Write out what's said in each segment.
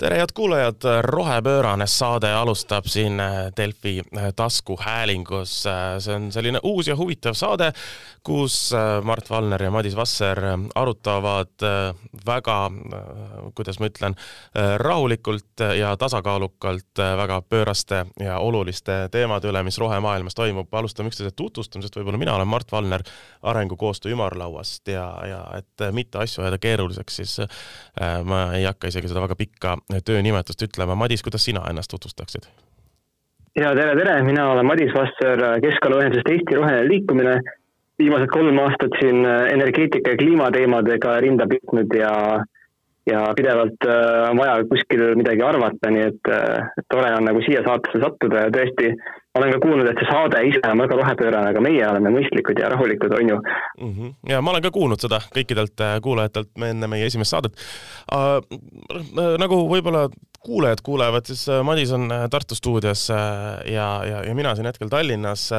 tere, head kuulajad, rohepöörane saade alustab siin äh, Delfi äh, taskuhäälingus. Äh, see on selline uus ja huvitav saade, kus Mart Valner ja Madis Vasser arutavad väga, kuidas ma ütlen, rahulikult ja tasakaalukalt väga pööraste ja oluliste teemade üle, mis rohemaailmas toimub. alustame üksteise tutvustamisest, võib-olla mina olen Mart Valner Arengukoostöö ümarlauast ja, ja et mitte asju ajada keeruliseks, siis ma ei hakka isegi seda väga pikka töönimetust ütlema. Madis, kuidas sina ennast tutvustaksid? ja tere, tere, mina olen Madis Vasser Keskkonnaühendusest Eesti Roheline Liikumine. viimased kolm aastat siin energeetika ja kliimateemadega rinda püüdnud ja, ja pidevalt äh, on vaja kuskil midagi arvata, nii et äh, tore on nagu siia saatesse sattuda ja tõesti olen ka kuulnud, et see saade ise on väga rohepöörane, aga meie oleme mõistlikud ja rahulikud, on ju mm. -hmm. ja ma olen ka kuulnud seda kõikidelt äh, kuulajatelt enne meie esimest saadet uh,. nagu võib-olla kuulajad kuulevad, siis äh, Madis on Tartu stuudios ja, ja, ja mina siin hetkel Tallinnas,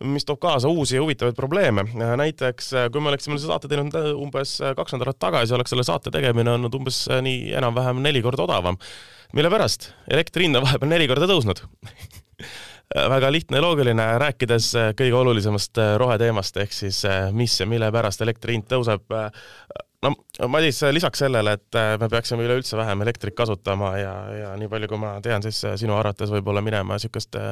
mis toob kaasa uusi huvitavaid probleeme. näiteks kui me oleksime selle saate teinud umbes kaks nädalat tagasi, oleks selle saate tegemine olnud umbes nii enam-vähem neli korda odavam. mille pärast? elektri hind on vahepeal neli korda tõusnud väga lihtne ja loogiline, rääkides äh, kõige olulisemast äh, roheteemast, ehk siis äh, mis ja mille pärast elektri hind tõuseb. no Madis, lisaks sellele, et me peaksime üleüldse vähem elektrit kasutama ja, ja nii palju, kui ma tean, siis sinu arvates võib-olla minema niisuguste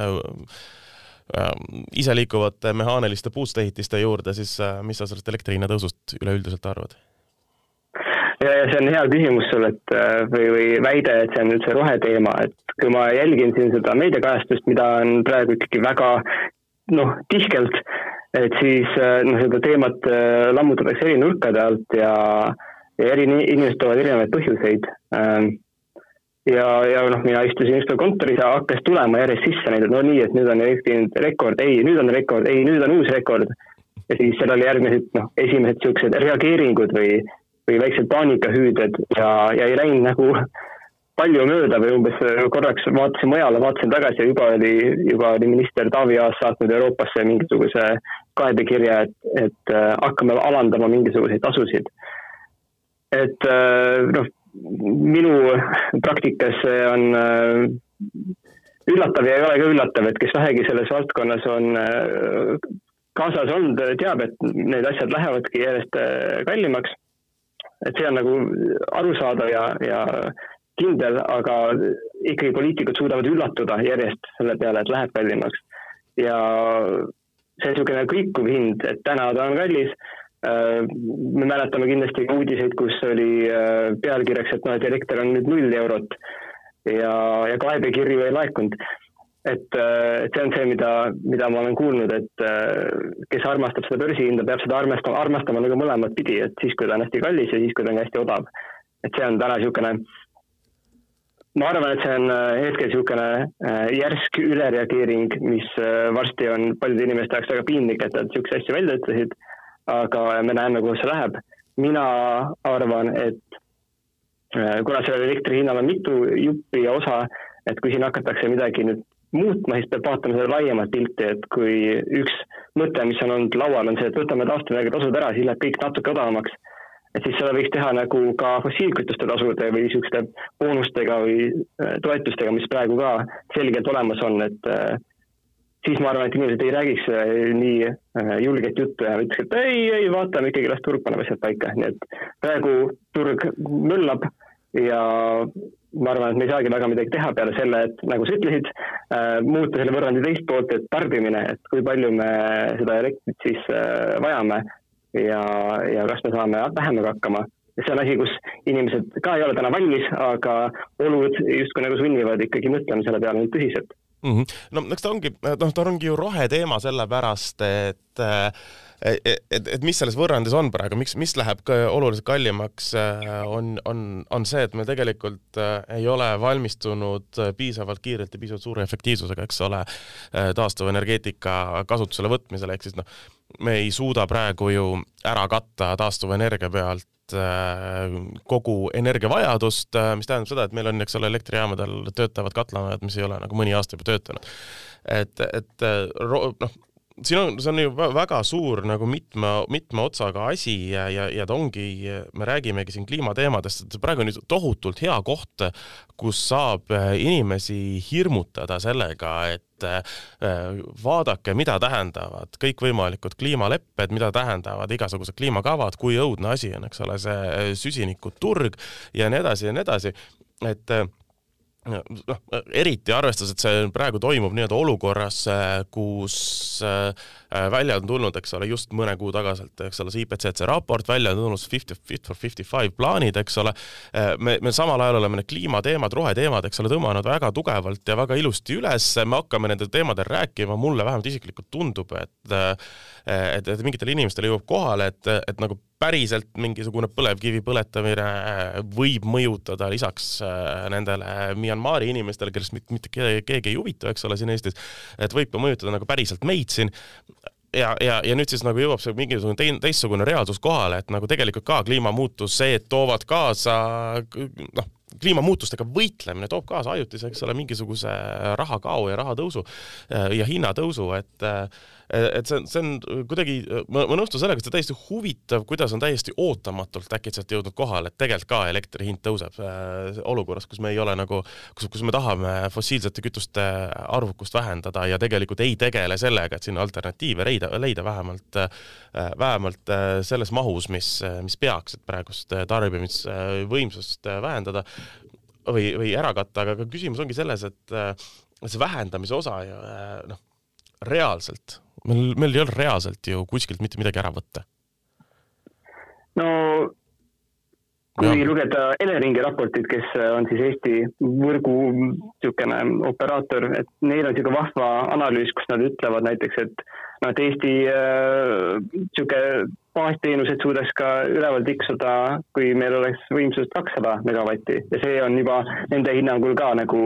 iseliikuvate mehaaniliste puustehitiste juurde, siis mis sa sellest elektri hinna tõusust üleüldiselt arvad? See on hea küsimus sul, et äh, või, või väide, et see on üldse roheteema, et kui ma jälgin siin seda meediakajastust, mida on praegu ikkagi väga noh, tihkelt, et siis äh, noh, seda teemat äh, lammutatakse eri nurkade alt ja, ja eri inimesed toovad erinevaid põhjuseid. Ähm, ja, ja noh, mina istusin ükskord kontoris ja hakkas tulema järjest sisse neid, et no nii, et nüüd on elektri rekord, ei, nüüd on rekord, ei, nüüd on uus rekord. ja siis seal oli järgmised noh, esimesed niisugused reageeringud või või väiksed paanikahüüded ja, ja ei läinud nagu palju mööda või umbes korraks vaatasin mujale, vaatasin tagasi ja juba oli, juba oli minister Taavi Aas saatnud Euroopasse mingisuguse kaebekirja, et, et äh, hakkame alandama mingisuguseid tasusid. et äh, noh, minu praktikas see on äh, üllatav ja ei ole ka üllatav, et kes vähegi selles valdkonnas on kaasas olnud, teab, et need asjad lähevadki järjest kallimaks et see on nagu arusaadav ja, ja kindel, aga ikkagi poliitikud suudavad üllatuda järjest selle peale, et läheb kallimaks. ja see niisugune kõikuv hind, et täna ta on kallis, äh, me mäletame kindlasti uudiseid, kus oli äh, pealkirjaks, et noh, et elekter on nüüd null eurot ja, ja kaebekirju ei laekunud et, äh, et see on see, mida, mida ma olen kuulnud, et äh, kes armastab seda börsihinda, peab seda armastama, armastama nagu mõlemat pidi, et siis, kui ta on hästi kallis ja siis, kui ta on hästi odav. et see on täna niisugune, ma arvan, et see on äh, hetkel niisugune järsk ülereageering, mis varsti on paljude inimeste jaoks väga piinlik, et nad niisuguseid asju välja ütlesid, aga me näeme, kuhu see läheb. mina arvan, et kuna sellel elektri hinnal on mitu juppi ja osa, et kui siin hakatakse midagi nüüd muutma, siis peab vaatama seda laiemat pilti, et kui üks mõte, mis on olnud laual, on see, et võtame taastuvenergia tasud ära, siis läheb kõik natuke odavamaks. et siis seda võiks teha nagu ka fossiilkütuste tasude või niisuguste boonustega või äh, toetustega, mis praegu ka selgelt olemas on, et äh, siis ma arvan, et inimesed ei räägiks äh, nii julget juttu ja ütleks, et ei, ei vaatame ikkagi, las turg paneb asjad paika, nii et praegu turg möllab ja ma arvan, et me ei saagi väga midagi teha peale selle, et nagu sa ütlesid äh,, muuta selle võrrandi teist poolt, et tarbimine, et kui palju me seda elektrit siis äh, vajame ja, ja kas me saame vähemaga hakkama. see on asi, kus inimesed ka ei ole täna valmis, aga olud justkui nagu sunnivad ikkagi mõtlema selle peale nüüd tõsiselt mm. -hmm. no eks ta ongi, noh, ta ongi ju roheteema sellepärast, et äh, et, et, et mis selles võrrandis on praegu, miks, mis läheb ka oluliselt kallimaks, äh, on, on, on see, et me tegelikult ei ole valmistunud piisavalt kiirelt ja piisavalt suure efektiivsusega, eks ole, taastuvenergeetika kasutusele võtmisel, ehk siis noh, me ei suuda praegu ju ära katta taastuvenergia pealt kogu energiavajadust, mis tähendab seda, et meil on, eks ole, elektrijaamadel töötavad katlamajad, mis ei ole nagu mõni aasta juba töötanud. et, et noh, siin on, see on ju väga suur nagu mitme, mitme otsaga asi ja, ja, ja ta ongi, me räägimegi siin kliimateemadest, et praegu on ju tohutult hea koht, kus saab äh, inimesi hirmutada sellega, et äh, vaadake, mida tähendavad kõikvõimalikud kliimalepped, mida tähendavad igasugused kliimakavad, kui õudne asi on, eks ole, see süsinikuturg ja nii edasi ja nii edasi, et noh, eriti arvestades, et see praegu toimub nii-öelda olukorras, kus äh, välja on tulnud, eks ole, just mõne kuu tagaselt, eks ole, see IPCC raport, välja on tulnud fifty, fit for fifty five plaanid, eks ole, äh, me, me samal ajal oleme need kliimateemad, roheteemad, eks ole, tõmmanud väga tugevalt ja väga ilusti üles, me hakkame nendel teemadel rääkima, mulle vähemalt isiklikult tundub, et äh, et, et mingitele inimestele jõuab kohale, et, et nagu päriselt mingisugune põlevkivi põletamine äh, võib mõjutada lisaks äh, nendele Myanmari inimestele, kellest mitte keegi ei huvita, eks ole, siin Eestis, et võib ka mõjutada nagu päriselt meid siin ja, ja, ja nüüd siis nagu jõuab see mingisugune tein, teistsugune reaalsus kohale, et nagu tegelikult ka kliimamuutus, see, et toovad kaasa noh, kliimamuutustega võitlemine toob kaasa ajutise, eks ole, mingisuguse rahakao ja rahatõusu ja hinnatõusu, et et see on, see on kuidagi, ma, ma nõustun sellega, et see täiesti huvitav, kuidas on täiesti ootamatult äkitselt jõudnud kohale, et tegelikult ka elektri hind tõuseb äh, olukorras, kus me ei ole nagu, kus, kus me tahame fossiilsete kütuste arvukust vähendada ja tegelikult ei tegele sellega, et sinna alternatiive leida, leida vähemalt äh,, vähemalt äh, selles mahus, mis, mis peaks, et praegust tarbimisvõimsust vähendada või, või ära katta, aga küsimus ongi selles, et see vähendamise osa ju noh, reaalselt meil, meil ei ole reaalselt ju kuskilt mitte midagi ära võtta. no kui ja. lugeda Eleringi raportit, kes on siis Eesti võrgu niisugune operaator, et neil on niisugune vahva analüüs, kus nad ütlevad näiteks, et noh, et Eesti niisugune äh, baasteenused suudaks ka üleval tiksuda, kui meil oleks võimsus kakssada megavatti ja see on juba nende hinnangul ka nagu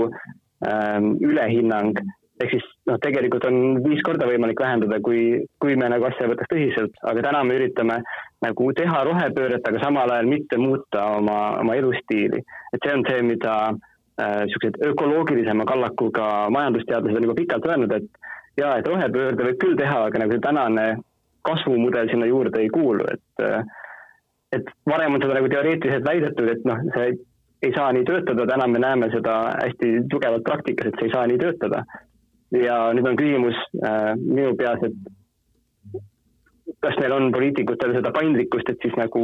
ähm, ülehinnang ehk siis noh, tegelikult on viis korda võimalik vähendada, kui, kui me nagu asja võtaks tõsiselt, aga täna me üritame nagu teha rohepööret, aga samal ajal mitte muuta oma, oma elustiili. et see on see, mida niisugused äh, ökoloogilisema kallakuga majandusteadlased on juba pikalt öelnud, et jaa, et rohepöörde võib küll teha, aga nagu see tänane kasvumudel sinna juurde ei kuulu, et äh, et varem on seda nagu teoreetiliselt väidetud, et noh, see ei saa nii töötada, täna me näeme seda hästi tugevalt praktikas, et see ei saa nii töötada ja nüüd on küsimus äh, minu peas, et kas meil on poliitikutel seda paindlikkust, et siis nagu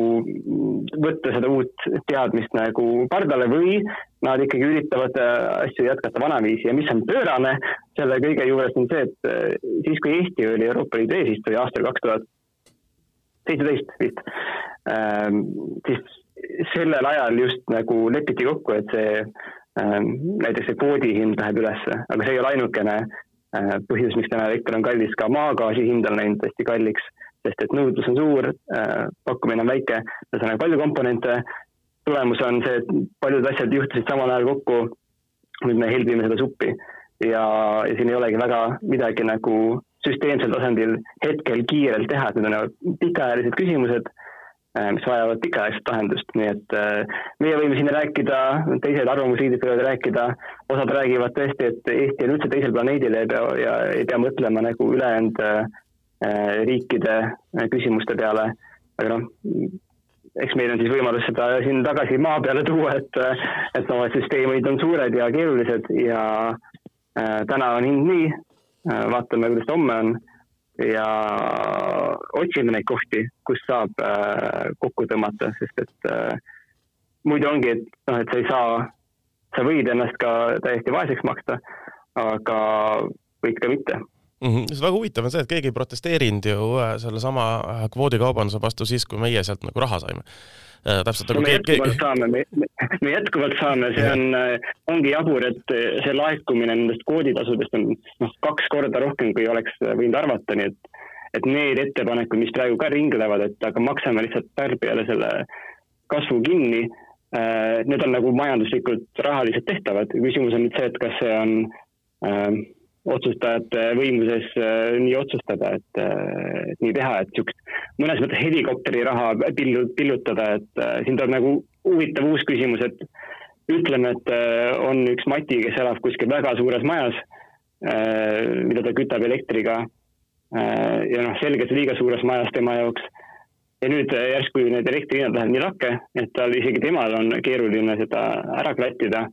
võtta seda uut teadmist nagu pardale või nad ikkagi üritavad äh, asju jätkata vanaviisi. Ja mis on pöörane selle kõige juures on see, et äh, siis, kui Eesti oli Euroopa Liidu eesistuja aastal kaks tuhat seitseteist vist ähm,, siis sellel ajal just nagu lepiti kokku, et see näiteks see kvoodi hind läheb ülesse, aga see ei ole ainukene äh, põhjus, miks täna elekter on kallis, ka maagaasi hind on läinud hästi kalliks, sest et nõudlus on suur, äh, pakkumine on väike, ühesõnaga palju komponente, tulemus on see, et paljud asjad juhtusid samal ajal kokku, nüüd me helbime seda suppi. Ja, ja siin ei olegi väga midagi nagu süsteemsel tasandil hetkel kiirelt teha, et need on nagu pikaajalised küsimused mis vajavad pikaajalist lahendust, nii et äh, meie võime siin rääkida, teised arvamusliidrid võivad rääkida, osad räägivad tõesti, et Eesti on üldse teisel planeedil ja ei pea, ja ei pea mõtlema nagu ülejäänud äh, riikide küsimuste peale, aga noh, eks meil on siis võimalus seda siin tagasi maa peale tuua, et, et noh, et süsteemid on suured ja keerulised ja äh, täna on hind nii äh,, vaatame, kuidas ta homme on ja otsime neid kohti, kus saab äh, kokku tõmmata, sest et äh, muidu ongi, et noh, et sa ei saa, sa võid ennast ka täiesti vaeseks maksta, aga võid ka mitte mm. -hmm. see väga huvitav on see, et keegi ei protesteerinud ju äh, sellesama äh, kvoodikaubanduse vastu siis, kui meie sealt nagu raha saime täpselt nagu no, me jätkuvalt saame, me, me jätkuvalt saame, see on, äh, ongi jabur, et äh, see laekumine nendest kvooditasudest on noh, kaks korda rohkem, kui oleks võinud arvata, nii et et need ettepanekud, mis praegu ka ringlevad, et aga maksame lihtsalt tarbijale selle kasvu kinni, need on nagu majanduslikult rahaliselt tehtavad, küsimus on nüüd see, et kas see on äh, otsustajate võimuses äh, nii otsustada, et, äh, et nii teha, et niisugust mõnes mõttes helikopteri raha pillu, pillutada, et äh, siin tuleb nagu huvitav uus küsimus, et ütleme, et on üks Mati, kes elab kuskil väga suures majas, mida ta kütab elektriga. ja noh, selgelt liiga suures majas tema jaoks. ja nüüd järsku need elektrihinnad lähevad nii lakke, et tal isegi temal on keeruline seda ära klattida.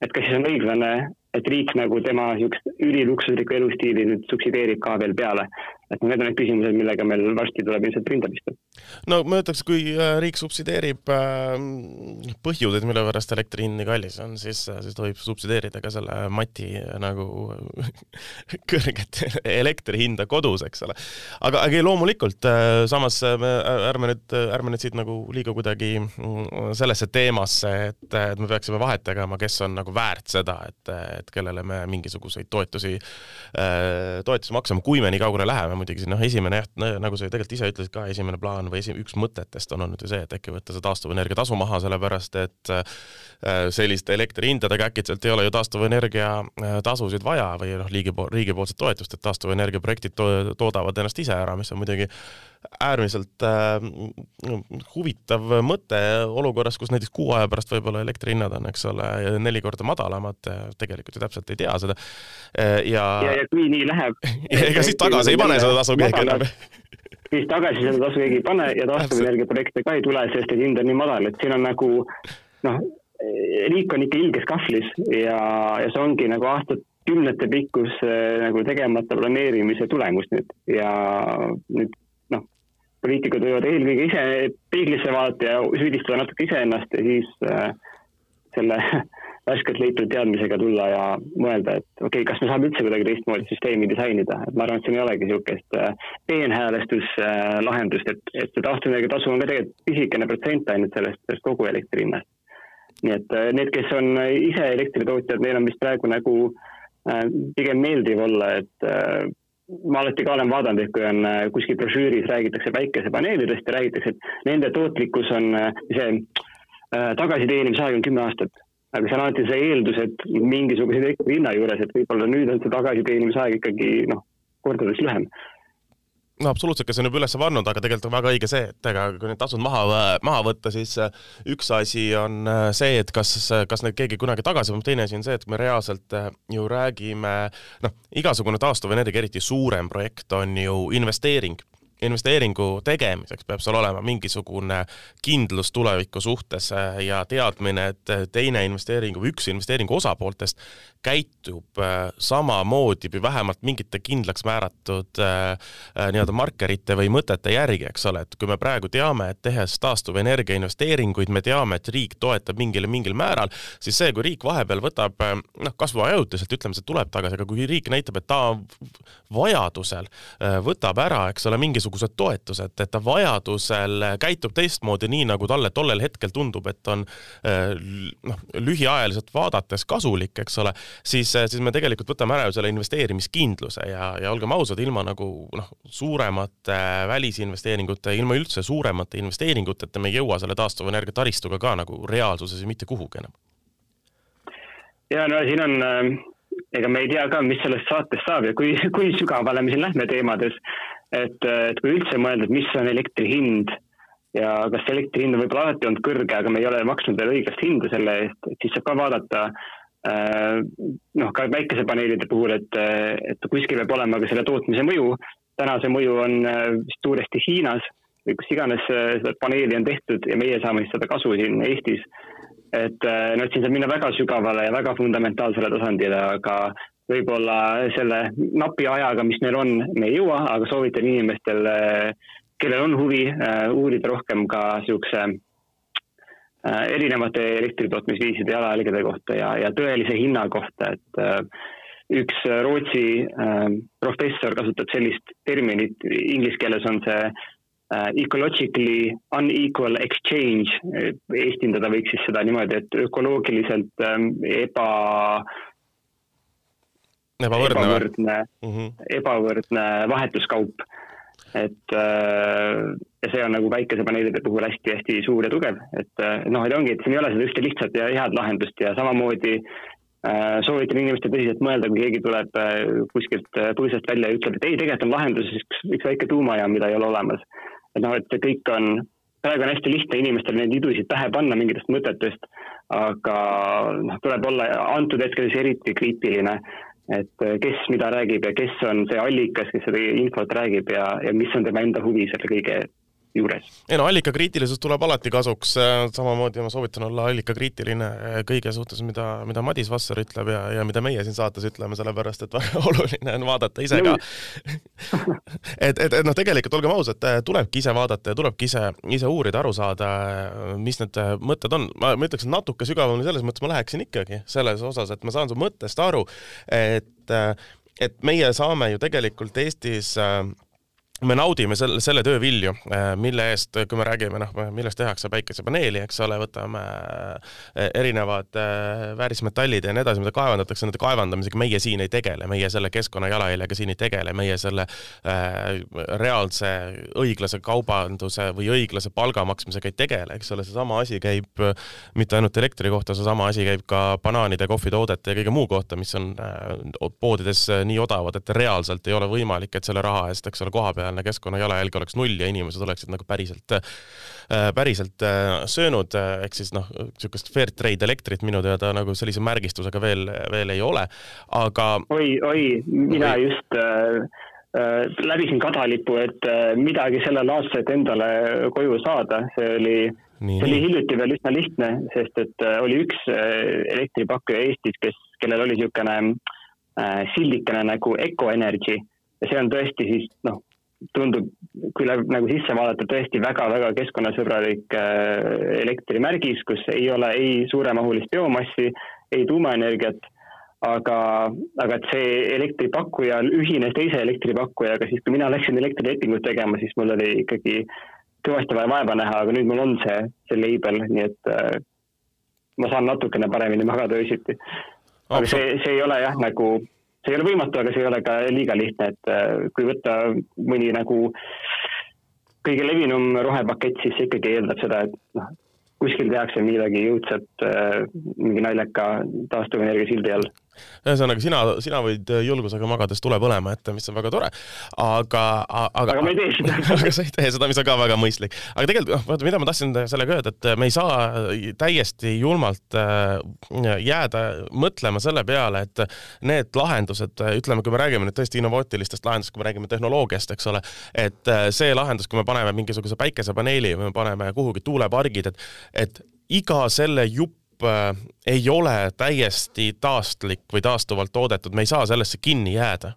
et kas siis on õiglane, et riik nagu tema niisugust üliluksuslikku elustiili nüüd subsideerib ka veel peale. et need on need küsimused, millega meil varsti tuleb ilmselt rinda pista. No ma ütleks, kui äh, riik subsideerib äh, põhjuseid, mille pärast elektri hind nii kallis on, siis, äh, siis ta võib subsideerida ka selle mati nagu kõrget elektri hinda kodus, eks ole. aga, aga ei, loomulikult, samas me ärme nüüd, ärme nüüd siit nagu liiga kuidagi mm, sellesse teemasse, et, et me peaksime vahet tegema, kes on nagu väärt seda, et, et kellele me mingisuguseid toetusi, toetusi maksame, kui me nii kaugele läheme muidugi noh, esimene jah, nagu sa tegelikult ise ütlesid ka, esimene plaan või esi-, üks mõtetest on olnud ju see, et äkki võtta see taastuvenergia tasu maha, sellepärast et äh, selliste elektrihindadega äkitselt ei ole ju taastuvenergia äh, tasusid vaja või noh, riigi pool, riigipoolset toetust, et taastuvenergia projektid to toodavad ennast ise ära, mis on muidugi äärmiselt äh, huvitav mõte olukorras, kus näiteks kuu aja pärast võib-olla elektrihinnad on, eks ole, neli korda madalamad, tegelikult ju täpselt ei tea seda. Äh, ja, ja, ja kui nii läheb ega siis tagasi ei pane seda tasu keegi enam siis tagasi seda tasu keegi ei pane ja taastuvenergia projekte ka ei tule, sest et hind on nii madal, et siin on nagu noh, riik on ikka ilges kahvlis ja, ja see ongi nagu aastakümnete pikkus nagu tegemata planeerimise tulemus nüüd. Ja nüüd poliitikud võivad eelkõige ise peeglisse vaadata ja süüdistada natuke iseennast ja siis äh, selle värskelt leitud teadmisega tulla ja mõelda, et okei okay,, kas me saame üldse kuidagi teistmoodi süsteemi disainida, et ma arvan, et siin ei olegi niisugust äh, peenhäälestuslahendust äh,, et, et see taastuvenergia tasu on ka tegelikult pisikene protsent ainult sellest, sellest kogu elektri hinnast. nii et äh, need, kes on ise elektritootjad, neil on vist praegu nagu pigem meeldiv olla, et ma alati ka olen vaadanud, et kui on kuskil brošüüris räägitakse päikesepaneelidest ja räägitakse, et nende tootlikkus on see tagasiteenimise aeg on kümme aastat. Aga see on alati see eeldus, et mingisuguse elektri hinna juures, et võib-olla nüüd on see tagasiteenimise aeg ikkagi noh, kordades lühem. No absoluutselt, kes on juba üles pannud, aga tegelikult on väga õige see, et ega kui need tasud maha, maha võtta, siis äh, üks asi on äh, see, et kas, kas neid keegi kunagi tagasi paneb, teine asi on see, et me reaalselt äh, ju räägime, noh, igasugune taastuvenergia, eriti suurem projekt on ju investeering investeeringu tegemiseks peab sul olema mingisugune kindlus tuleviku suhtes ja teadmine, et teine investeeringu või üks investeeringu osapooltest käitub äh, samamoodi või vähemalt mingite kindlaks määratud äh, äh, nii-öelda markerite või mõtete järgi, eks ole, et kui me praegu teame, et tehes taastuvenergia investeeringuid, me teame, et riik toetab mingil, mingil määral, siis see, kui riik vahepeal võtab noh, kas või ajutiselt, ütleme, see tuleb tagasi, aga kui riik näitab, et ta vajadusel võtab ära, eks ole, mingisugused toetused, et ta vajadusel käitub teistmoodi, nii nagu talle tollel hetkel tundub, et on noh, lühiajaliselt vaadates kasulik, eks ole siis, siis me tegelikult võtame ära ju selle investeerimiskindluse ja, ja olgem ausad, ilma nagu noh, suuremate välisinvesteeringute, ilma üldse suuremate investeeringuteta me ei jõua selle taastuvenergia taristuga ka nagu reaalsuses mitte kuhugi enam. ja no siin on äh, ega me ei tea ka, mis sellest saatest saab ja kui, kui sügavale me siin lähme teemades. Et, et kui üldse mõelda, et mis on elektri hind ja kas elektri hind on võib-olla alati olnud kõrge, aga me ei ole maksnud veel õiglast hinda selle eest, siis saab ka vaadata Äh, noh, ka päikesepaneelide puhul, et, et kuskil peab olema ka selle tootmise mõju. täna see mõju on äh, vist suuresti Hiinas või kus iganes äh, seda paneeli on tehtud ja meie saame siis seda kasu siin Eestis. et noh, et siin saab minna väga sügavale ja väga fundamentaalsele tasandile, aga võib-olla selle napi ajaga, mis meil on, me ei jõua, aga soovitan inimestel, kellel on huvi, uurida rohkem ka niisuguse Äh, erinevate elektritootmisviiside jalajälgede kohta ja, ja tõelise hinna kohta, et äh, üks Rootsi äh, professor kasutab sellist terminit, inglise keeles on see ecologically unequal exchange, eestindada võiks siis seda niimoodi, et ökoloogiliselt eba ebavõrdne, ebavõrdne, mm -hmm. ebavõrdne vahetuskaup. Et äh, ja see on nagu päikesepaneelide puhul hästi-hästi suur ja tugev, et äh, noh, et ongi, et siin ei ole seda ühte lihtsat ja head lahendust ja samamoodi äh, soovitan inimestel tõsiselt mõelda, kui keegi tuleb kuskilt põõsast välja ja ütleb, et ei, tegelikult on lahendus üks, üks väike tuumajaam, mida ei ole olemas. et noh, et kõik on, praegu on hästi lihtne inimestele neid idusid pähe panna mingitest mõtetest, aga noh, tuleb olla antud hetkel siis eriti kriitiline et kes mida räägib ja kes on see allikas, kes seda infot räägib ja, ja mis on tema enda huvi selle kõige juures. ei no allikakriitilisus tuleb alati kasuks, samamoodi ma soovitan olla allikakriitiline kõige suhtes, mida, mida Madis Vasser ütleb ja, ja mida meie siin saates ütleme, sellepärast et väga oluline on vaadata ise ka et, et, et noh, tegelikult olgem ausad, tulebki ise vaadata ja tulebki ise, ise uurida, aru saada, mis need mõtted on. ma, ma ütleks natuke sügavamini selles mõttes ma läheksin ikkagi selles osas, et ma saan su mõttest aru, et, et meie saame ju tegelikult Eestis äh, me naudime selle, selle töö vilju, äh, mille eest, kui me räägime, noh, millest tehakse päikesepaneeli, eks ole, võtame äh, erinevad äh, väärismetallid ja nii edasi, mida kaevandatakse, nende kaevandamisega meie siin ei tegele, meie selle keskkonna jalajäljega siin ei tegele, meie selle reaalse õiglase kaubanduse või õiglase palga maksmisega ei tegele, eks ole, seesama asi käib mitte ainult elektri kohta, seesama asi käib ka banaanide, kohvitoodete ja kõige muu kohta, mis on poodides nii odavad, et reaalselt ei ole võimalik, et selle raha eest, eks ole, koha peal reaalne keskkonna jalajälg oleks null ja inimesed oleksid nagu päriselt, äh, päriselt äh, söönud, äh, ehk siis noh, niisugust fair trade elektrit minu teada nagu sellise märgistusega veel, veel ei ole, aga oi, oi, mina oi. just äh, läbisin kadalipu, et midagi sellel aastal, et endale koju saada, see oli see oli hiljuti veel üsna lihtne, sest et oli üks elektripakkuja Eestis, kes, kellel oli niisugune sildikene nagu Eco Energy. Ja see on tõesti siis noh, tundub, kui läheb nagu sisse vaadata, tõesti väga-väga keskkonnasõbralik äh, elektrimärgis, kus ei ole ei suuremahulist biomassi, ei tuumaenergiat, aga, aga et see elektripakkuja ühines teise elektripakkujaga, siis kui mina läksin elektrilepingut tegema, siis mul oli ikkagi kõvasti vaja vaeva näha, aga nüüd mul on see, see label, nii et äh, ma saan natukene paremini magada öösiti. aga see, see ei ole jah, nagu see ei ole võimatu, aga see ei ole ka liiga lihtne, et äh, kui võtta mõni nagu kõige levinum rohepakett, siis see ikkagi eeldab seda, et noh, kuskil tehakse midagi jõudsat äh, mingi naljaka taastuvenergia sildi all ühesõnaga, sina, sina võid julgusega magades tule põlema jätta, mis on väga tore, aga, aga aga ma ei tee seda aga sa ei tee seda, mis on ka väga mõistlik. aga tegelikult, noh, vaata, mida ma tahtsin sellega öelda, et me ei saa täiesti julmalt äh, jääda mõtlema selle peale, et need lahendused, ütleme, kui me räägime nüüd tõesti innovaatilistest lahendustest, kui me räägime tehnoloogiast, eks ole, et äh, see lahendus, kui me paneme mingisuguse päikesepaneeli või me paneme kuhugi tuulepargid, et, et iga selle jupp äh, ei ole täiesti taastlik või taastuvalt toodetud, me ei saa sellesse kinni jääda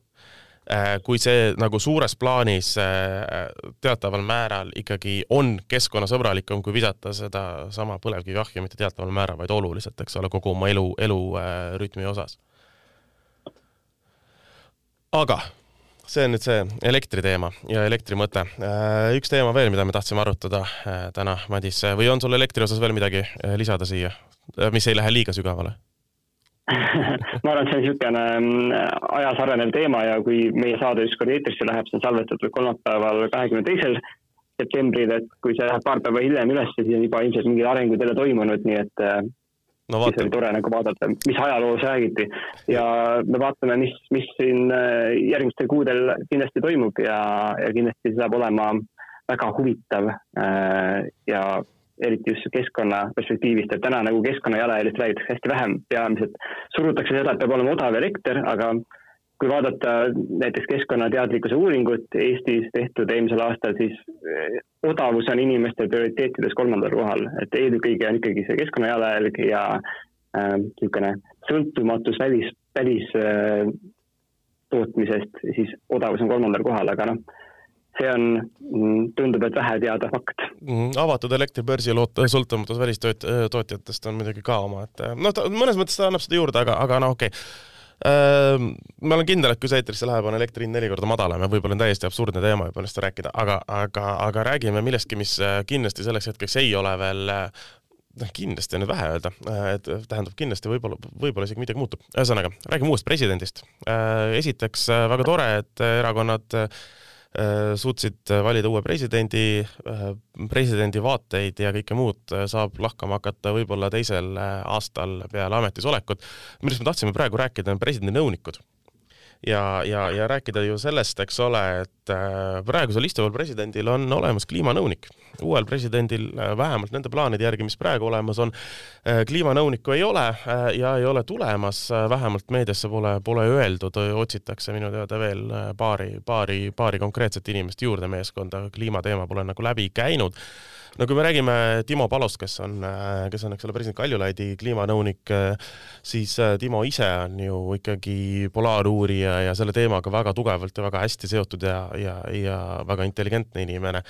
äh,. kui see nagu suures plaanis äh, teataval määral ikkagi on keskkonnasõbralikum, kui visata sedasama põlevkiviahju mitte teataval määral, vaid oluliselt, eks ole, kogu oma elu, elurütmi äh, osas. aga see on nüüd see elektriteema ja elektri mõte. Äh, üks teema veel, mida me tahtsime arutada äh, täna, Madis, või on sul elektri osas veel midagi äh, lisada siia? Mis ei lähe liiga sügavale ma arvan, et see on niisugune mm, ajas arenev teema ja kui meie saade ükskord eetrisse läheb, see on salvestatud kolmapäeval, kahekümne teisel septembril, et kui see läheb paar päeva hiljem üles, siis on juba ilmselt mingid arengud jälle toimunud, nii et äh, no, siis oli tore nagu vaadata, mis ajaloos räägiti. Ja me vaatame, mis, mis siin äh, järgmistel kuudel kindlasti toimub ja, ja kindlasti see saab olema väga huvitav ja eriti just keskkonna perspektiivist, et täna nagu keskkonna jalajäljest räägitakse hästi vähem, peamiselt surutakse seda, et peab olema odav elekter, aga kui vaadata näiteks keskkonnateadlikkuse uuringut Eestis tehtud eelmisel aastal, siis eh, odavus on inimeste prioriteetides kolmandal kohal, et eelkõige on ikkagi see keskkonna jalajälg ja äh, niisugune sõltumatus välis, välis äh, tootmisest, siis odavus on kolmandal kohal, aga noh see on, mm, tundub, et vähe teada fakt. Mm,. avatud elektribörsi sõltumatus välistootjatest on muidugi ka omaette, noh, mõnes mõttes ta annab seda juurde, aga, aga noh, okei. okay ma olen kindel, et kui see eetrisse läheb, on elektri hind neli korda madalam ja võib-olla on täiesti absurdne teema juba sellest rääkida, aga, aga, aga räägime millestki, mis äh, kindlasti selleks hetkeks ei ole veel noh, kindlasti on nüüd vähe öelda, äh, et tähendab kindlasti võib-olla, võib-olla isegi midagi muutub. ühesõnaga, räägime uuest presidendist. esiteks väga tore, et erakonnad Äh, suutsid valida uue presidendi, äh, presidendi vaateid ja kõike muud äh, saab lahkama hakata võib-olla teisel aastal peale ametisolekut. millest me tahtsime praegu rääkida, on presidendi nõunikud ja, ja, ja rääkida ju sellest, eks ole, et äh, praegusel istuval presidendil on olemas kliimanõunik. uuel presidendil äh, vähemalt nende plaanide järgi, mis praegu olemas on, äh, kliimanõunikku ei ole ja ei ole tulemas, vähemalt meediasse pole, pole öeldud, otsitakse minu teada veel paari, paari, paari konkreetset inimest juurde meeskonda, kliimateema pole nagu läbi käinud no kui me räägime Timo Palost, kes on, kes on, eks ole, president Kaljulaidi kliimanõunik, siis äh, Timo ise on ju ikkagi polaaruurija ja selle teemaga väga tugevalt ja väga hästi seotud ja, ja, ja väga intelligentne inimene.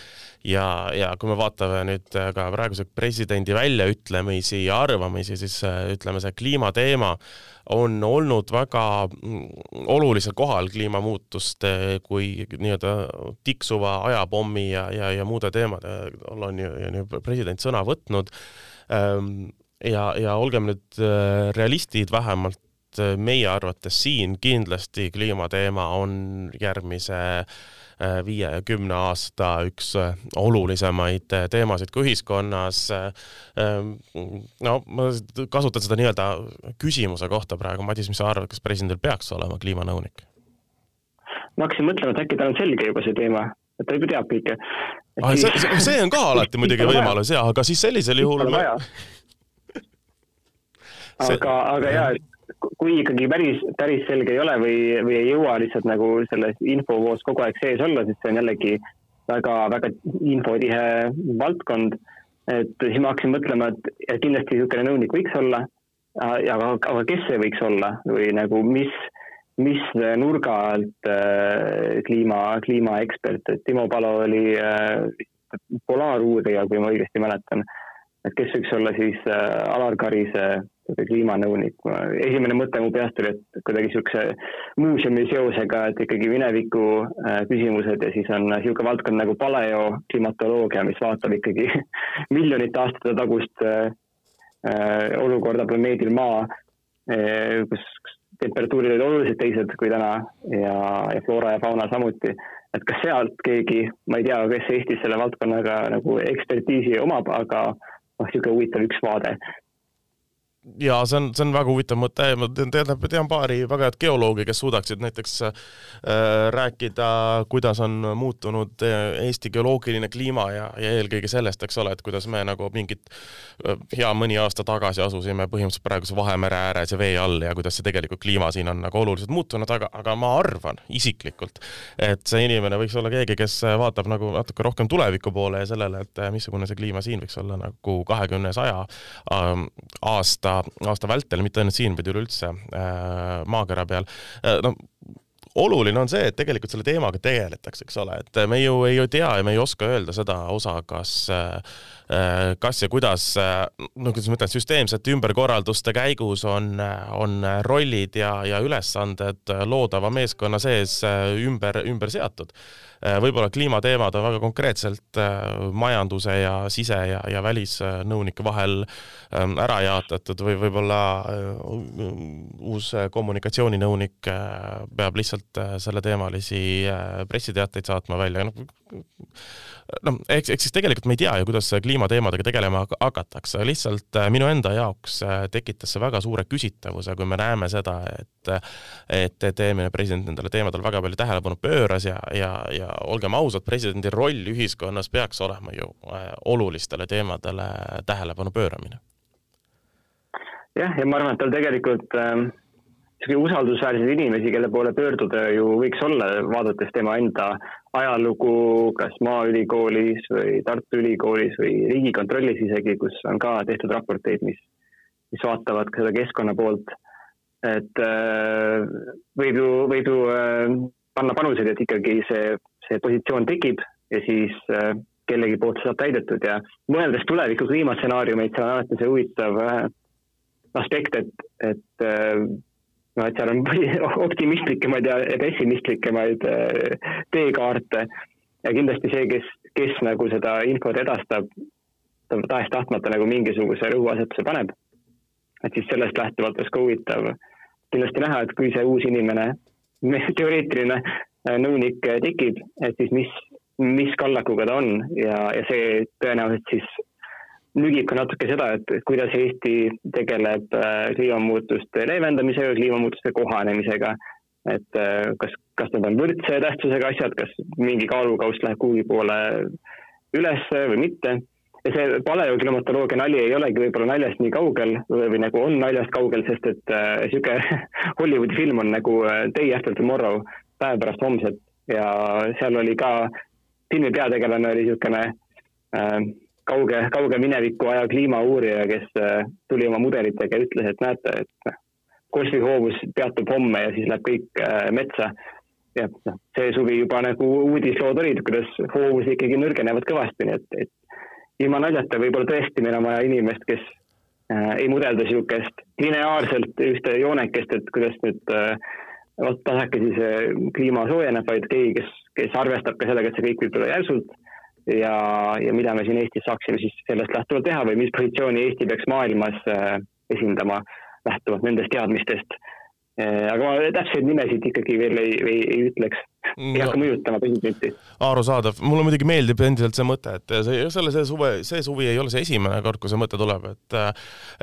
ja, ja kui me vaatame nüüd ka praeguse presidendi väljaütlemisi ja arvamisi, siis äh, ütleme, see kliimateema on olnud väga mm, olulisel kohal kliimamuutuste kui nii-öelda tiksuva ajapommi ja, ja, ja muude teemade all on ju, ju president sõna võtnud. Ehm, ja, ja olgem nüüd äh, realistid, vähemalt äh, meie arvates siin kindlasti kliimateema on järgmise äh, viie ja kümne aasta üks olulisemaid teemasid ka ühiskonnas. Ähm, no ma kasutan seda nii-öelda küsimuse kohta praegu, Madis, mis sa arvad, kas presidendil peaks olema kliimanõunik? ma hakkasin mõtlema, et äkki tal on selge juba see teema, et ta juba teab kõike. Ah, see, see on ka alati muidugi võimalus ja, aga siis sellisel juhul me... aga, aga et kui ikkagi päris, päris selge ei ole või, või ei jõua lihtsalt nagu selles infovoos kogu aeg sees olla, siis see on jällegi väga, väga infotihe valdkond. et siis ma hakkasin mõtlema, et, et kindlasti niisugune nõunik võiks olla. aga, aga kes see võiks olla või nagu mis, mis nurga alt äh, kliima, kliimaekspert, et Timo Palo oli äh, polaaruurija, kui ma õigesti mäletan. et kes võiks olla siis äh, Alar Karise kliimanõunik. esimene mõte mu peast tuli, et kuidagi niisuguse muuseumi seosega, et ikkagi mineviku äh, küsimused ja siis on niisugune valdkond nagu paleoklimatoloogia, mis vaatab ikkagi miljonite aastate tagust äh, äh, olukorda planeedil Maa, kus temperatuurid olid oluliselt teised kui täna ja, ja floora ja fauna samuti. et kas sealt keegi, ma ei tea, kes Eestis selle valdkonnaga nagu ekspertiisi omab, aga noh, niisugune huvitav üks vaade ja see on, see on väga huvitav mõte, ma tean, tean, paari väga head geoloogi, kes suudaksid näiteks äh, rääkida, kuidas on muutunud äh, Eesti geoloogiline kliima ja, ja eelkõige sellest, eks ole, et kuidas me nagu mingit äh, hea mõni aasta tagasi asusime põhimõtteliselt praeguse Vahemere ääres ja vee all ja kuidas see tegelikult kliima siin on nagu oluliselt muutunud, aga, aga ma arvan isiklikult, et see inimene võiks olla keegi, kes vaatab nagu natuke rohkem tuleviku poole ja sellele, et missugune see kliima siin võiks olla nagu kahekümne, saja ähm, aasta aasta, aasta vältel, mitte ainult siin, vaid üleüldse äh, maakera peal. Äh, no oluline on see, et tegelikult selle teemaga tegeletakse, eks ole, et me ju ei tea ja me ei oska öelda seda osa, kas, äh, kas ja kuidas, no kuidas ma ütlen, süsteemsete ümberkorralduste käigus on, on rollid ja, ja ülesanded loodava meeskonna sees ümber, ümber seatud. Äh, võib-olla kliimateemad on väga konkreetselt äh, majanduse ja sise- ja, ja välisnõunike vahel ähm, ära jaotatud või võib-olla äh, uus kommunikatsiooninõunik peab lihtsalt selleteemalisi pressiteateid saatma välja, noh noh, eks, eks siis tegelikult me ei tea ju, kuidas kliimateemadega tegelema hakatakse, lihtsalt äh, minu enda jaoks äh, tekitas see väga suure küsitavuse, kui me näeme seda, et et, et eelmine president nendele teemadele väga palju tähelepanu pööras ja, ja, ja olgem ausad, presidendi roll ühiskonnas peaks olema ju äh, olulistele teemadele tähelepanu pööramine. jah, ja ma arvan, et tal tegelikult äh usaldusväärseid inimesi, kelle poole pöörduda ju võiks olla, vaadates tema enda ajalugu kas Maaülikoolis või Tartu Ülikoolis või Riigikontrollis isegi, kus on ka tehtud raporteid, mis, mis vaatavad ka seda keskkonna poolt. et äh, võib ju, võib ju äh, panna panuseid, et ikkagi see, see positsioon tekib ja siis äh, kellegi poolt saab täidetud ja mõeldes tuleviku kliimastsenaariumeid, seal on alati see huvitav aspekt, et, et noh, et seal on optimistlikumaid ja pessimistlikemaid äh, teekaarte ja kindlasti see, kes, kes nagu seda infot edastab, ta tahes-tahtmata nagu mingisuguse rõhuasetuse paneb. et siis sellest lähtuvalt oleks ka huvitav kindlasti näha, et kui see uus inimene, teoreetiline äh, nõunik tekib, et siis mis, mis kallakuga ta on ja, ja see tõenäoliselt siis nügib ka natuke seda, et kuidas Eesti tegeleb äh, kliimamuutuste leevendamisega, kliimamuutuste kohanemisega. et kas, kas need on võrdse tähtsusega asjad, kas mingi kaalukauss läheb kuhugi poole üles või mitte ja see paleoklimatoloogia nali ei olegi võib-olla naljast nii kaugel või, või nagu on naljast kaugel, sest et äh, sihuke Hollywoodi film on nagu äh, Day after tomorrow, päev pärast homset ja seal oli ka, filmi peategelane oli niisugune äh, kauge, kauge mineviku aja kliimauurija, kes äh, tuli oma mudelitega ja ütles, et näete, et golfihoovus peatub homme ja siis läheb kõik äh, metsa. Ja noh, see suvi juba nagu uudislood olid, kuidas hoovus ikkagi nõrgenevad kõvasti, nii et, et ilma naljata võib-olla tõesti meil on vaja inimest, kes äh, ei mudelda niisugust lineaarselt ühte joonekest, et kuidas nüüd äh, vot tasakesi see kliima soojeneb, vaid keegi, kes, kes arvestab ka sellega, et see kõik võib tulla järsult ja, ja mida me siin Eestis saaksime siis sellest lähtuvalt teha või mis positsiooni Eesti peaks maailmas äh, esindama lähtuvalt nendest teadmistest äh,. aga ma täpseid nimesid ikkagi veel ei, ei, ei ütleks ei hakka mõjutama presidenti. arusaadav, mulle muidugi meeldib endiselt see mõte, et see, selle, see suve, see suvi ei ole see esimene kord, kui see mõte tuleb, et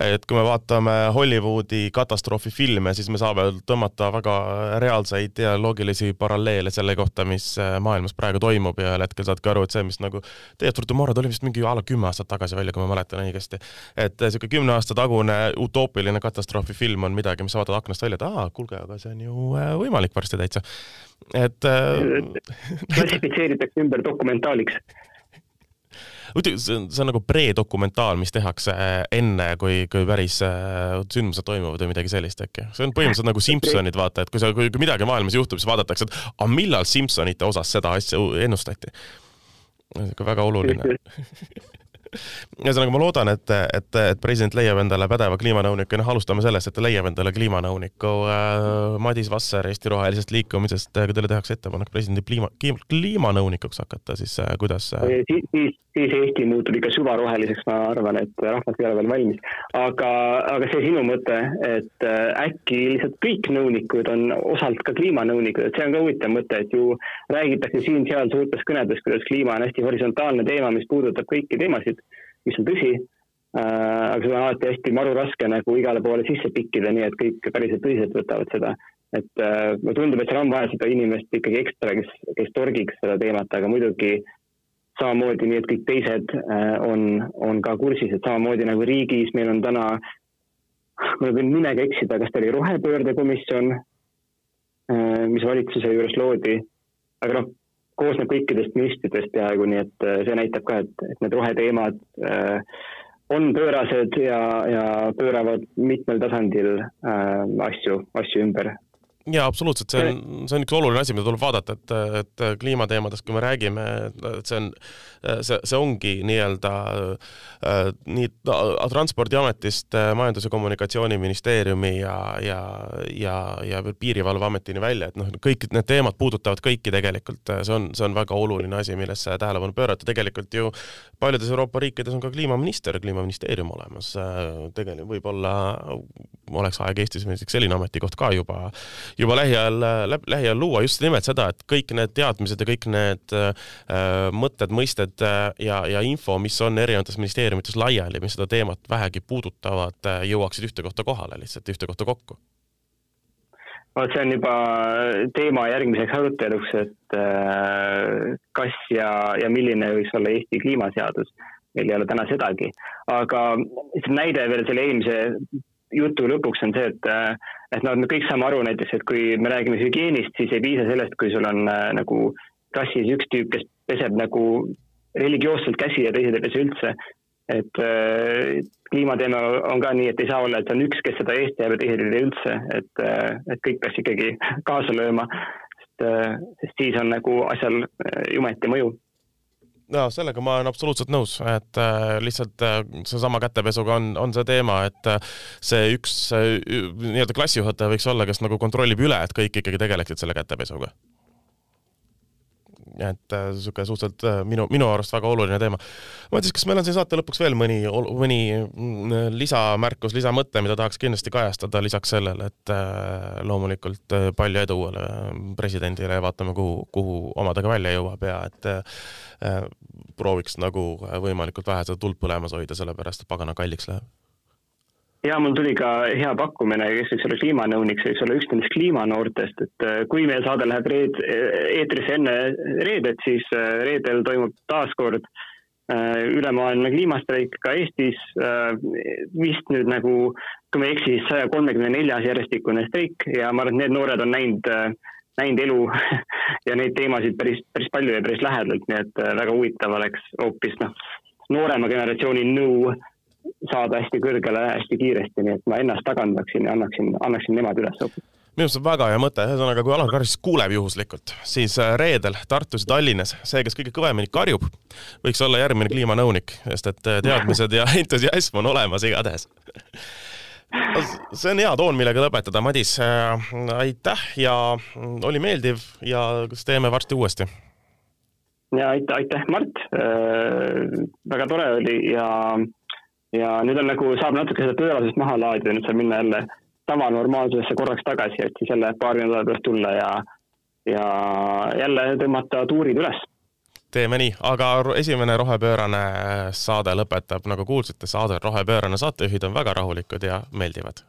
et kui me vaatame Hollywoodi katastroofifilme, siis me saame tõmmata väga reaalseid ja loogilisi paralleele selle kohta, mis maailmas praegu toimub ja ühel hetkel saadki aru, et see, mis nagu Day After Tomorrow tuli vist mingi a la kümme aastat tagasi välja, kui ma mäletan õigesti. et niisugune kümne aasta tagune utoopiline katastroofifilm on midagi, mis sa vaatad aknast välja, et aa, kuulge, aga see on ju võimalik varsti täitsa et äh, klassifitseeritakse ümber dokumentaaliks muidugi see on, see on nagu predokumentaal, mis tehakse äh, enne, kui, kui päris äh, sündmused toimuvad või midagi sellist äkki. see on põhimõtteliselt nagu Simsonid, vaata, et kui sa, kui, kui midagi maailmas juhtub, siis vaadatakse, et aga millal Simsonite osas seda asja ennustati. niisugune väga oluline ühesõnaga, ma loodan, et, et, et president leiab endale pädeva kliimanõuniku ja noh, alustame sellest, et ta leiab endale kliimanõuniku äh,. Madis Vasser Eesti Rohelisest Liikumisest, kui teile tehakse ettepanek presidendi kliima, kliimanõunikuks hakata, siis äh, kuidas äh...? siis, siis, siis Eesti muutub ikka süvaroheliseks, ma arvan, et rahvas ei ole veel valmis. aga, aga see sinu mõte, et äh, äkki lihtsalt kõik nõunikud on osalt ka kliimanõunikud, et see on ka huvitav mõte, et ju räägitakse siin-seal suurtes kõnedes, kuidas kliima on hästi horisontaalne teema, mis puudutab kõiki teemasid mis on tõsi äh,. aga seda on alati hästi maru raske nagu igale poole sisse pikkida, nii et kõik päriselt tõsiselt võtavad seda. et äh, mulle tundub, et seal on vaja seda inimest ikkagi ekstra, kes, kes torgiks seda teemat, aga muidugi samamoodi nii, et kõik teised äh, on, on ka kursis, et samamoodi nagu riigis meil on täna, ma võin nimega eksida, kas ta oli rohepöördekomisjon äh,, mis valitsuse juures loodi, aga noh koosneb kõikidest müstidest peaaegu, nii et äh, see näitab ka, et, et need roheteemad äh, on pöörased ja, ja pööravad mitmel tasandil äh, asju, asju ümber jaa, absoluutselt, see on, see on üks oluline asi, mida tuleb vaadata, et, et kliimateemadest, kui me räägime, et see on, see, see ongi nii-öelda nii Transpordiametist Majandus- ja Kommunikatsiooniministeeriumi ja, ja, ja, ja Piirivalveametini välja, et noh, kõik need teemad puudutavad kõiki tegelikult, see on, see on väga oluline asi, millesse tähelepanu pöörata, tegelikult ju paljudes Euroopa riikides on ka kliimaminister, kliimaministeerium olemas, tegelikult võib-olla oleks aeg Eestis selline ametikoht ka juba juba lähiajal, lähiajal luua. Just nimelt seda, et kõik need teadmised ja kõik need äh, mõtted, mõisted äh, ja, ja info, mis on erinevates ministeeriumites laiali, mis seda teemat vähegi puudutavad, äh, jõuaksid ühte kohta kohale lihtsalt, ühte kohta kokku. Vot see on juba teema järgmiseks aruteluks, et äh, kas ja, ja milline võiks olla Eesti kliimaseadus. meil ei ole täna sedagi, aga näide veel selle eelmise jutu lõpuks on see, et, et noh, me kõik saame aru näiteks, et kui me räägime hügieenist, siis ei piisa sellest, kui sul on äh, nagu klassis üks tüüp, kes peseb nagu religioosselt käsi ja teised ei pese üldse. et äh, kliimateema on ka nii, et ei saa olla, et on üks, kes seda eest jääb ja teised ei tee üldse, et äh,, et kõik peaks ikkagi kaasa lööma, äh,, sest siis on nagu asjal äh, jumeti mõju jaa, sellega ma olen absoluutselt nõus, et äh, lihtsalt äh, seesama kätepesuga on, on see teema, et äh, see üks äh, nii-öelda klassijuhataja võiks olla, kes nagu kontrollib üle, et kõik ikkagi tegeleksid selle kätepesuga et niisugune äh, suhteliselt äh, minu, minu arust väga oluline teema. ma mõtlesin, kas meil on siin saate lõpuks veel mõni, mõni mm, lisamärkus, lisamõte, mida tahaks kindlasti kajastada lisaks sellele, et äh, loomulikult palju edu uuele presidendile ja vaatame, kuhu, kuhu omadega välja jõuab ja et prooviks nagu võimalikult vähe seda tuld põlemas hoida, sellepärast et pagana kalliks läheb ja mul tuli ka hea pakkumine, kes võiks olla kliimanõunik, see võiks olla üks nendest kliimanoortest, et äh, kui meie saade läheb reed-, eetrisse enne reedet, siis äh, reedel toimub taaskord ülemaailmne kliimastreik ka Eestis. vist nüüd nagu, kui ma ei eksi, siis saja kolmekümne neljas järjestikune streik ja ma arvan, et need noored on näinud näinud elu ja neid teemasid päris, päris palju ja päris lähedalt, nii et väga huvitav oleks hoopis noh, noorema generatsiooni nõu saada hästi kõrgele hästi kiiresti, nii et ma ennast tagandaksin ja annaksin, annaksin nemad üles hoopis minu arust on väga hea mõte, ühesõnaga, kui Alar Karis kuuleb juhuslikult, siis äh, reedel Tartus ja Tallinnas see, kes kõige kõvemini karjub, võiks olla järgmine kliimanõunik, sest et äh, teadmised ja entusiasm on olemas igatahes. see on hea toon, millega lõpetada, Madis. Äh, aitäh ja mm, oli meeldiv ja kas teeme varsti uuesti? ja aitäh, aitäh, Mart. väga tore oli ja ja nüüd on nagu, saab natuke seda pöörasust maha laadida, nüüd saab minna jälle tavanormaalsusesse korraks tagasi, et siis jälle paari nädala pärast tulla ja, ja jälle tõmmata tuurid üles. teeme nii, aga esimene rohepöörane saade lõpetab, nagu kuulsite, saade Rohepöörane saatejuhid on väga rahulikud ja meeldivad